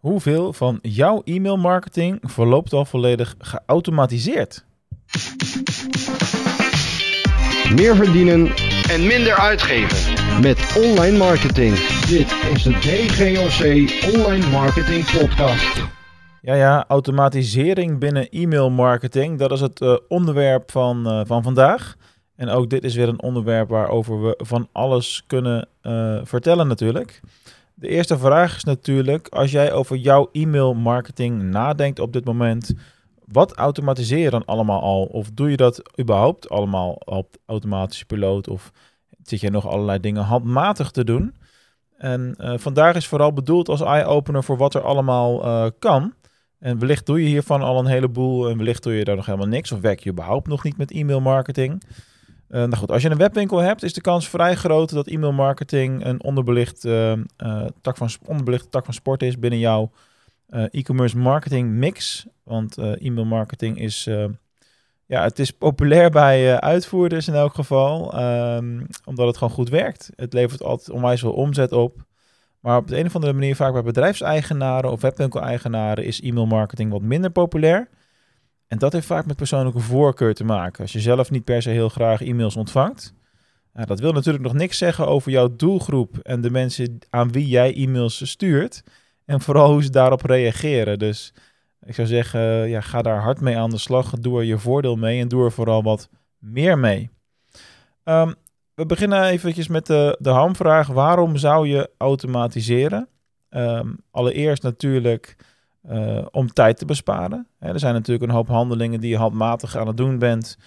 Hoeveel van jouw e-mailmarketing verloopt al volledig geautomatiseerd? Meer verdienen en minder uitgeven. met online marketing. Dit is de DGOC Online Marketing Podcast. Ja, ja, automatisering binnen e-mailmarketing. Dat is het eh, onderwerp van, eh, van vandaag. En ook dit is weer een onderwerp waarover we van alles kunnen eh, vertellen natuurlijk. De eerste vraag is natuurlijk, als jij over jouw e-mailmarketing nadenkt op dit moment, wat automatiseer je dan allemaal al? Of doe je dat überhaupt allemaal op automatische piloot? Of zit je nog allerlei dingen handmatig te doen? En eh, vandaag is vooral bedoeld als eye-opener voor wat er allemaal eh, kan. En wellicht doe je hiervan al een heleboel en wellicht doe je daar nog helemaal niks. Of werk je überhaupt nog niet met e-mailmarketing. Uh, nou goed, als je een webwinkel hebt, is de kans vrij groot dat e-mailmarketing een onderbelicht, uh, uh, tak van, onderbelichte tak van sport is binnen jouw e-commerce marketing mix. Want e-mailmarketing is, ja, het is populair bij uitvoerders in elk geval, um, omdat het gewoon goed werkt. Het levert altijd onwijs veel omzet op. Maar op de een of andere manier, vaak bij bedrijfseigenaren of webwinkel-eigenaren, is e-mailmarketing wat minder populair. En dat heeft vaak met persoonlijke voorkeur te maken. Als je zelf niet per se heel graag e-mails ontvangt. Dat wil natuurlijk nog niks zeggen over jouw doelgroep en de mensen aan wie jij e-mails stuurt. En vooral hoe ze daarop reageren. Dus ik zou zeggen, ja, ga daar hard mee aan de slag. Doe er je voordeel mee en doe er vooral wat meer mee. Um, we beginnen eventjes met de, de hamvraag. Waarom zou je automatiseren? Um, allereerst natuurlijk uh, om tijd te besparen. Hè, er zijn natuurlijk een hoop handelingen die je handmatig aan het doen bent,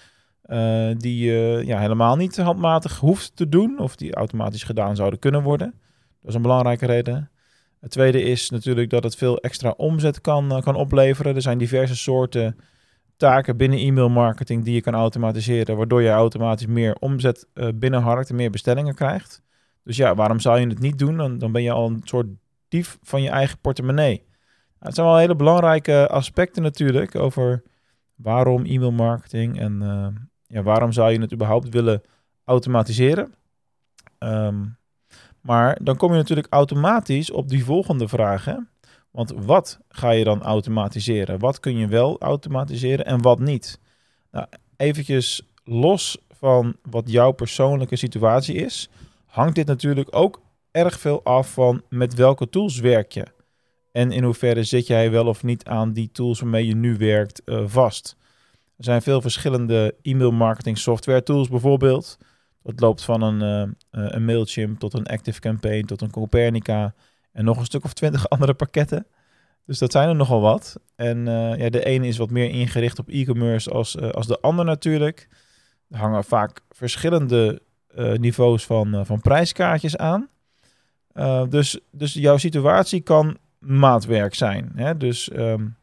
uh, die je ja, helemaal niet handmatig hoeft te doen, of die automatisch gedaan zouden kunnen worden. Dat is een belangrijke reden. Het tweede is natuurlijk dat het veel extra omzet kan, uh, kan opleveren. Er zijn diverse soorten taken binnen e-mail marketing die je kan automatiseren, waardoor je automatisch meer omzet binnenharkt en meer bestellingen krijgt. Dus ja, waarom zou je het niet doen? Dan, dan ben je al een soort dief van je eigen portemonnee. Het zijn wel hele belangrijke aspecten natuurlijk over waarom e-mail marketing en uh, ja, waarom zou je het überhaupt willen automatiseren. Um, maar dan kom je natuurlijk automatisch op die volgende vragen. Want wat ga je dan automatiseren? Wat kun je wel automatiseren en wat niet? Nou, eventjes los van wat jouw persoonlijke situatie is, hangt dit natuurlijk ook erg veel af van met welke tools werk je. En in hoeverre zit jij wel of niet aan die tools waarmee je nu werkt uh, vast? Er zijn veel verschillende e-mail marketing software tools bijvoorbeeld. Dat loopt van een, uh, een Mailchimp tot een Active Campaign tot een Copernica en nog een stuk of twintig andere pakketten. Dus dat zijn er nogal wat. En ja, de ene is wat meer ingericht op e-commerce als, als de ander natuurlijk. Er hangen vaak verschillende niveaus van, van prijskaartjes aan. dus, dus jouw situatie kan maatwerk zijn. Hè? Dus um,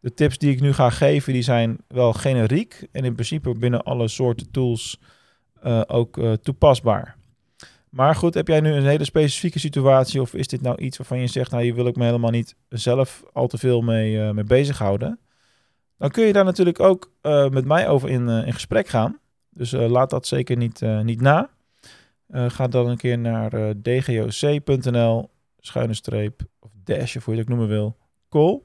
de tips die ik nu ga geven, die zijn wel generiek en in principe binnen alle soorten tools uh, ook uh, toepasbaar. Maar goed, heb jij nu een hele specifieke situatie of is dit nou iets waarvan je zegt, nou hier wil ik me helemaal niet zelf al te veel mee, uh, mee bezighouden? Dan kun je daar natuurlijk ook met mij over in, in gesprek gaan. Dus laat dat zeker niet, niet na. ga dan een keer naar dgoc.nl schuine streep dash, of hoe je het ook noemen wil, call.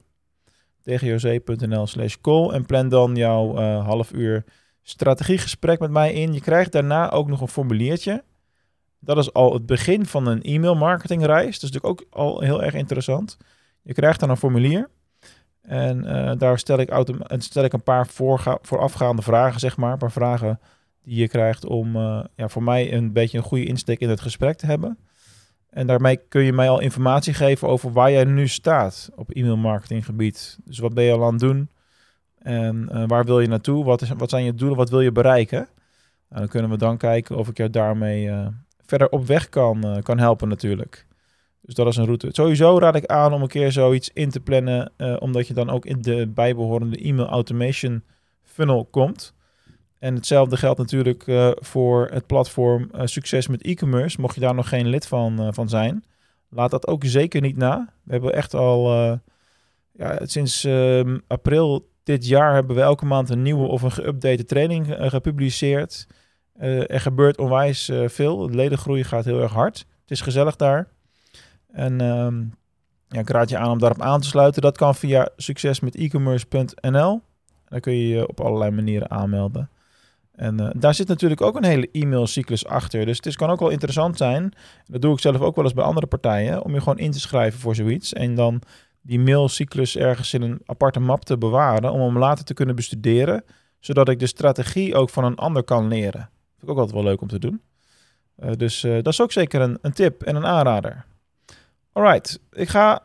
dgoc.nl slash call. En plan dan jouw uh, half uur strategiegesprek met mij in. Je krijgt daarna ook nog een formuliertje. Dat is al het begin van een e-mail marketingreis. Dat is natuurlijk ook al heel erg interessant. Je krijgt dan een formulier. En uh, daar stel ik, stel ik een paar voorafgaande vragen, zeg maar. Een paar vragen die je krijgt om uh, ja, voor mij een beetje een goede insteek in het gesprek te hebben. En daarmee kun je mij al informatie geven over waar jij nu staat op e-mail marketinggebied. Dus wat ben je al aan het doen? En uh, waar wil je naartoe? Wat, is, wat zijn je doelen? Wat wil je bereiken? Nou, dan kunnen we dan kijken of ik jou daarmee uh, verder op weg kan, uh, kan helpen natuurlijk. Dus dat is een route. Sowieso raad ik aan om een keer zoiets in te plannen, omdat je dan ook in de bijbehorende e-mail automation funnel komt. En hetzelfde geldt natuurlijk uh, voor het platform uh, Succes met e-commerce. Mocht je daar nog geen lid van, uh, van zijn, laat dat ook zeker niet na. We hebben echt al ja, sinds ehm, april dit jaar hebben we elke maand een nieuwe of een geüpdate training gepubliceerd. er gebeurt onwijs veel. De ledengroei gaat heel erg hard. Het is gezellig daar. En um, Ja, ik raad je aan om daarop aan te sluiten. Dat kan via succesmetecommerce.nl. Daar kun je je op allerlei manieren aanmelden. En uh, daar zit natuurlijk ook een hele e-mailcyclus achter. Dus het kan ook wel interessant zijn. Dat doe ik zelf ook wel eens bij andere partijen. Om je gewoon in te schrijven voor zoiets. En dan die mailcyclus ergens in een aparte map te bewaren. Om hem later te kunnen bestuderen. Zodat ik de strategie ook van een ander kan leren. Vind ik ook altijd wel leuk om te doen. Uh, dus uh, dat is ook zeker een, een tip en een aanrader. Alright, ik ga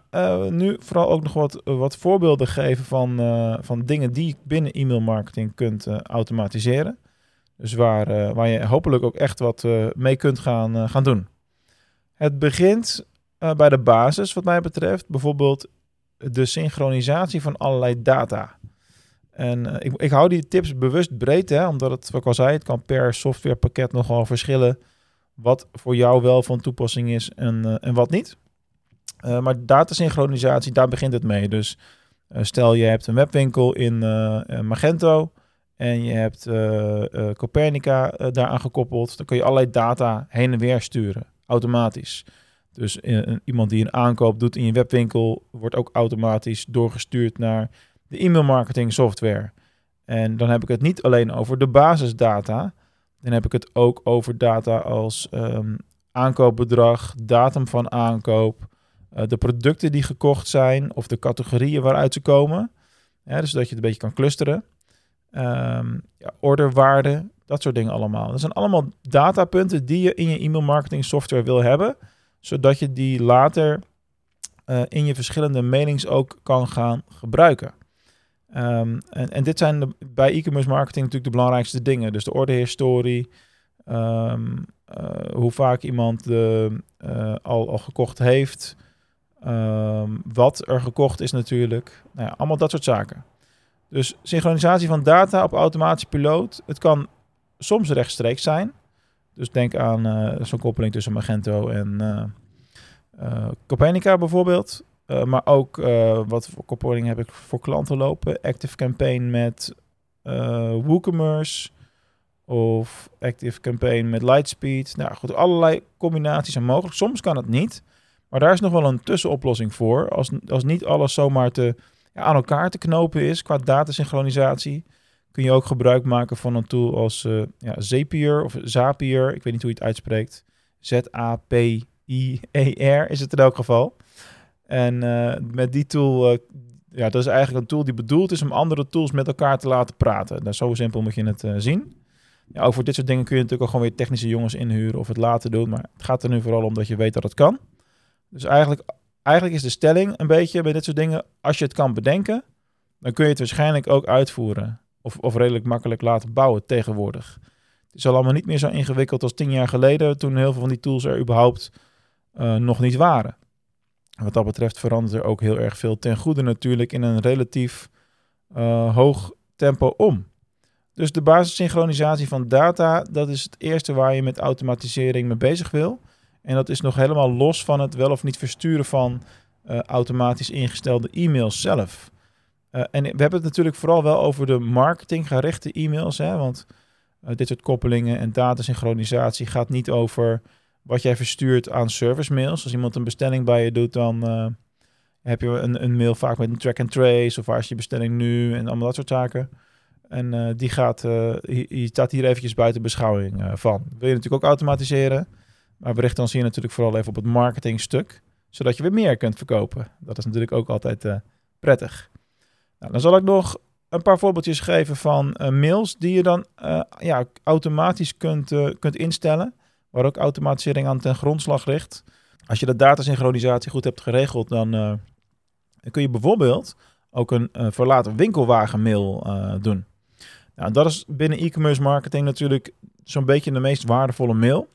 nu vooral ook nog wat, wat voorbeelden geven van, van dingen die je binnen e-mail marketing kunt automatiseren. Dus waar, waar je hopelijk ook echt wat mee kunt gaan, gaan doen. Het begint bij de basis wat mij betreft. Bijvoorbeeld de synchronisatie van allerlei data. En ik, ik hou die tips bewust breed, hè, omdat het, wat ik al zei, het kan per softwarepakket nogal verschillen wat voor jou wel van toepassing is en, en wat niet. Maar datasynchronisatie, daar begint het mee. Dus stel je hebt een webwinkel in Magento en je hebt Copernica daaraan gekoppeld. Dan kun je allerlei data heen en weer sturen, automatisch. Dus iemand die een aankoop doet in je webwinkel, wordt ook automatisch doorgestuurd naar de e-mail marketing software. En dan heb ik het niet alleen over de basisdata. Dan heb ik het ook over data als um, aankoopbedrag, datum van aankoop, de producten die gekocht zijn of de categorieën waaruit ze komen. Ja, dus dat je het een beetje kan clusteren. Um, orderwaarde, dat soort dingen allemaal. Dat zijn allemaal datapunten die je in je e-mail marketing software wil hebben, zodat je die later uh, in je verschillende mailings ook kan gaan gebruiken. Um, en, dit zijn de, bij e-commerce marketing natuurlijk de belangrijkste dingen. Dus de orderhistorie, um, uh, hoe vaak iemand de, al, al gekocht heeft, wat er gekocht is natuurlijk. Nou ja, allemaal dat soort zaken. Dus synchronisatie van data op automatische piloot. Het kan soms rechtstreeks zijn. Dus denk aan uh, zo'n koppeling tussen Magento en uh, Copernica bijvoorbeeld. maar ook wat voor koppeling heb ik voor klanten lopen. Active Campaign met WooCommerce. Of Active Campaign met Lightspeed. Nou goed, allerlei combinaties zijn mogelijk. Soms kan het niet. Maar daar is nog wel een tussenoplossing voor. Als, als niet alles zomaar te, aan elkaar te knopen is qua datasynchronisatie, kun je ook gebruik maken van een tool als uh, ja, Zapier of Zapier. Ik weet niet hoe je het uitspreekt. Z-A-P-I-E-R is het in elk geval. En uh, met die tool, uh, ja, dat is eigenlijk een tool die bedoeld is om andere tools met elkaar te laten praten. Nou, zo simpel moet je het zien. Ja, ook voor dit soort dingen kun je natuurlijk ook gewoon weer technische jongens inhuren of het laten doen. Maar het gaat er nu vooral om dat je weet dat het kan. Dus eigenlijk, eigenlijk is de stelling een beetje bij dit soort dingen, als je het kan bedenken, dan kun je het waarschijnlijk ook uitvoeren. Of, of redelijk makkelijk laten bouwen tegenwoordig. Het is al allemaal niet meer zo ingewikkeld als tien jaar geleden, toen heel veel van die tools er überhaupt uh, nog niet waren. Wat dat betreft verandert er ook heel erg veel ten goede natuurlijk in een relatief uh, hoog tempo om. Dus de basissynchronisatie van data, dat is het eerste waar je met automatisering mee bezig wil. En dat is nog helemaal los van het wel of niet versturen van uh, automatisch ingestelde e-mails zelf. Uh, en we hebben het natuurlijk vooral wel over de marketinggerichte e-mails. Hè? Want uh, dit soort koppelingen en datasynchronisatie gaat niet over wat jij verstuurt aan service mails. Als iemand een bestelling bij je doet, dan heb je een, een, mail vaak met een track and trace. Of waar is je bestelling nu? En allemaal dat soort zaken. En die gaat, staat hier eventjes buiten beschouwing van. Wil je natuurlijk ook automatiseren. Maar we richten ons hier natuurlijk vooral even op het marketingstuk, zodat je weer meer kunt verkopen. Dat is natuurlijk ook altijd uh, prettig. Nou, dan zal ik nog een paar voorbeeldjes geven van uh, mails die je dan uh, ja, automatisch kunt, kunt instellen, waar ook automatisering aan ten grondslag ligt. Als je de datasynchronisatie goed hebt geregeld, dan, dan kun je bijvoorbeeld ook een verlaten winkelwagenmail doen. Nou, dat is binnen e-commerce marketing natuurlijk zo'n beetje de meest waardevolle mail.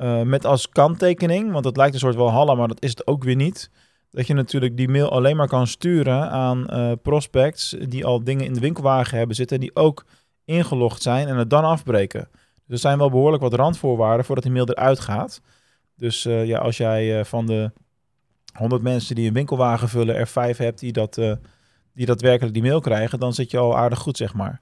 Uh, met als kanttekening, want het lijkt een soort Walhalla, maar dat is het ook weer niet. Dat je natuurlijk die mail alleen maar kan sturen aan uh, prospects die al dingen in de winkelwagen hebben zitten, die ook ingelogd zijn en het dan afbreken. Dus er zijn wel behoorlijk wat randvoorwaarden voordat die mail eruit gaat. Dus uh, ja, als jij van de 100 mensen die een winkelwagen vullen, er vijf hebt die, dat, die daadwerkelijk die mail krijgen, dan zit je al aardig goed, zeg maar.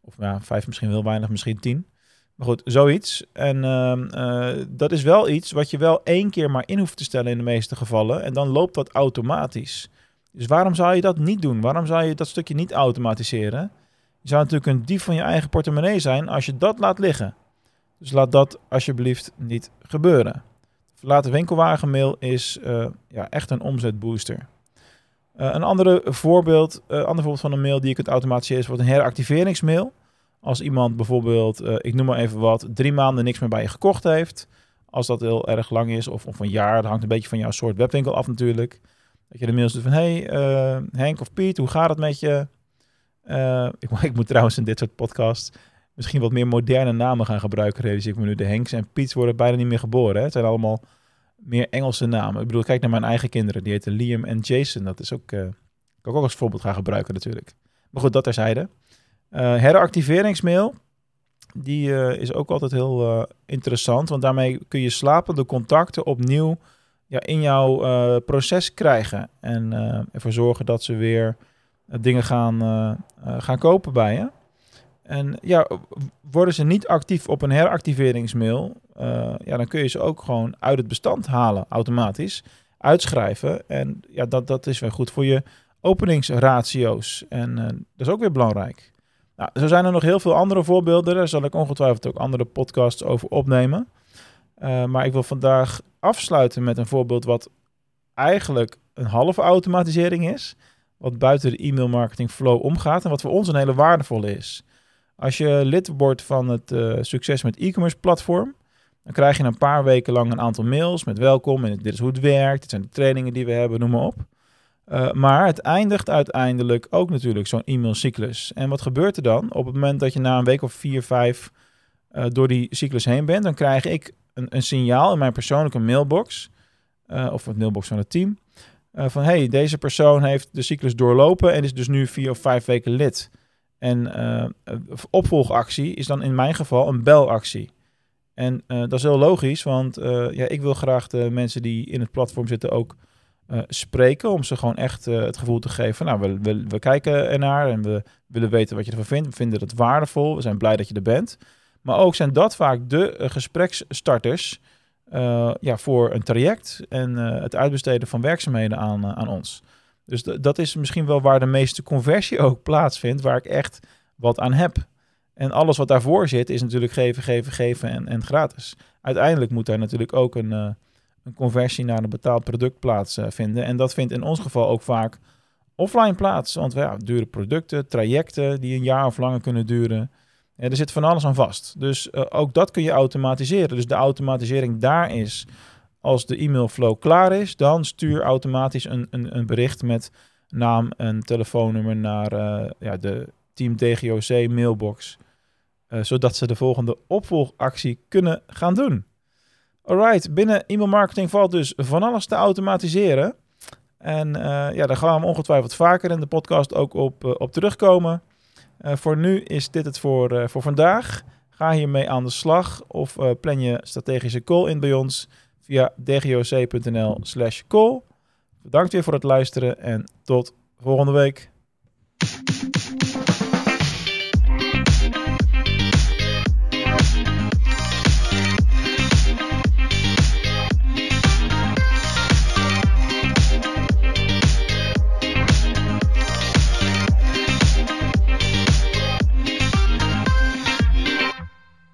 Of ja, vijf misschien heel weinig, misschien tien. Maar goed, zoiets. En ehm, eh, dat is wel iets wat je wel één keer maar in hoeft te stellen in de meeste gevallen. En dan loopt dat automatisch. Dus waarom zou je dat niet doen? Waarom zou je dat stukje niet automatiseren? Je zou natuurlijk een dief van je eigen portemonnee zijn als je dat laat liggen. Dus laat dat alsjeblieft niet gebeuren. Verlaten winkelwagenmail is uh, ja, echt een omzetbooster. Uh, een andere voorbeeld, ander voorbeeld van een mail die je kunt automatiseren is bijvoorbeeld een heractiveringsmail. Als iemand bijvoorbeeld, ik noem maar even wat, drie maanden niks meer bij je gekocht heeft. Als dat heel erg lang is, of, of een jaar, dat hangt een beetje van jouw soort webwinkel af natuurlijk. Dat je de doet van, hey Henk of Piet, hoe gaat het met je? ik, ik moet trouwens in dit soort podcasts misschien wat meer moderne namen gaan gebruiken, realiseer ik me nu. De Henks en Piets worden bijna niet meer geboren. Hè? Het zijn allemaal meer Engelse namen. Ik bedoel, kijk naar mijn eigen kinderen. Die heten Liam en Jason. Dat is ook, uh, kan ik ook als voorbeeld gaan gebruiken natuurlijk. Maar goed, dat terzijde. Uh, heractiveringsmail, die uh, is ook altijd heel interessant. Want daarmee kun je slapende contacten opnieuw ja, in jouw proces krijgen. En ervoor zorgen dat ze weer dingen gaan, gaan kopen bij je. En ja, worden ze niet actief op een heractiveringsmail, ja, dan kun je ze ook gewoon uit het bestand halen, automatisch, uitschrijven. En ja, dat, dat is weer goed voor je openingsratio's. En dat is ook weer belangrijk. Nou, zo zijn er nog heel veel andere voorbeelden. Daar zal ik ongetwijfeld ook andere podcasts over opnemen. Uh, maar ik wil vandaag afsluiten met een voorbeeld wat eigenlijk een halve automatisering is. Wat buiten de e-mail marketing flow omgaat en wat voor ons een hele waardevolle is. Als je lid wordt van het uh, Succes met e-commerce platform, dan krijg je een paar weken lang een aantal mails met welkom en dit is hoe het werkt, dit zijn de trainingen die we hebben, noem maar op. Uh, maar het eindigt uiteindelijk ook natuurlijk zo'n e-mailcyclus. En wat gebeurt er dan? Op het moment dat je na een week of vier, vijf uh, door die cyclus heen bent, dan krijg ik een, een signaal in mijn persoonlijke mailbox, of het mailbox van het team, van hey, deze persoon heeft de cyclus doorlopen en is dus nu vier of vijf weken lid. En uh, opvolgactie is dan in mijn geval een belactie. En uh, dat is heel logisch, want uh, ja, ik wil graag de mensen die in het platform zitten ook spreken. Om ze gewoon echt het gevoel te geven. Nou, we, we, we kijken ernaar en we willen weten wat je ervan vindt. We vinden het waardevol. We zijn blij dat je er bent. Maar ook zijn dat vaak de gespreksstarters ja, voor een traject en het uitbesteden van werkzaamheden aan, aan ons. Dus dat is misschien wel waar de meeste conversie ook plaatsvindt, waar ik echt wat aan heb. En alles wat daarvoor zit is natuurlijk geven, geven, geven en, en gratis. Uiteindelijk moet daar natuurlijk ook een, uh, een conversie naar een betaald product plaatsvinden. Uh, en dat vindt in ons geval ook vaak offline plaats. Want ja, dure producten, trajecten die een jaar of langer kunnen duren. Er zit van alles aan vast. Dus uh, ook dat kun je automatiseren. Dus de automatisering daar is als de e-mailflow klaar is, dan stuur automatisch een, een, een bericht met naam en telefoonnummer naar uh, ja, de Team DGOC mailbox. Zodat ze de volgende opvolgactie kunnen gaan doen. Alright, binnen e-mail marketing valt dus van alles te automatiseren. En uh, ja, daar gaan we ongetwijfeld vaker in de podcast ook op, op terugkomen. voor nu is dit het voor, voor vandaag. Ga hiermee aan de slag of plan je strategische call in bij ons via dgoc.nl slash call. Bedankt weer voor het luisteren en tot volgende week.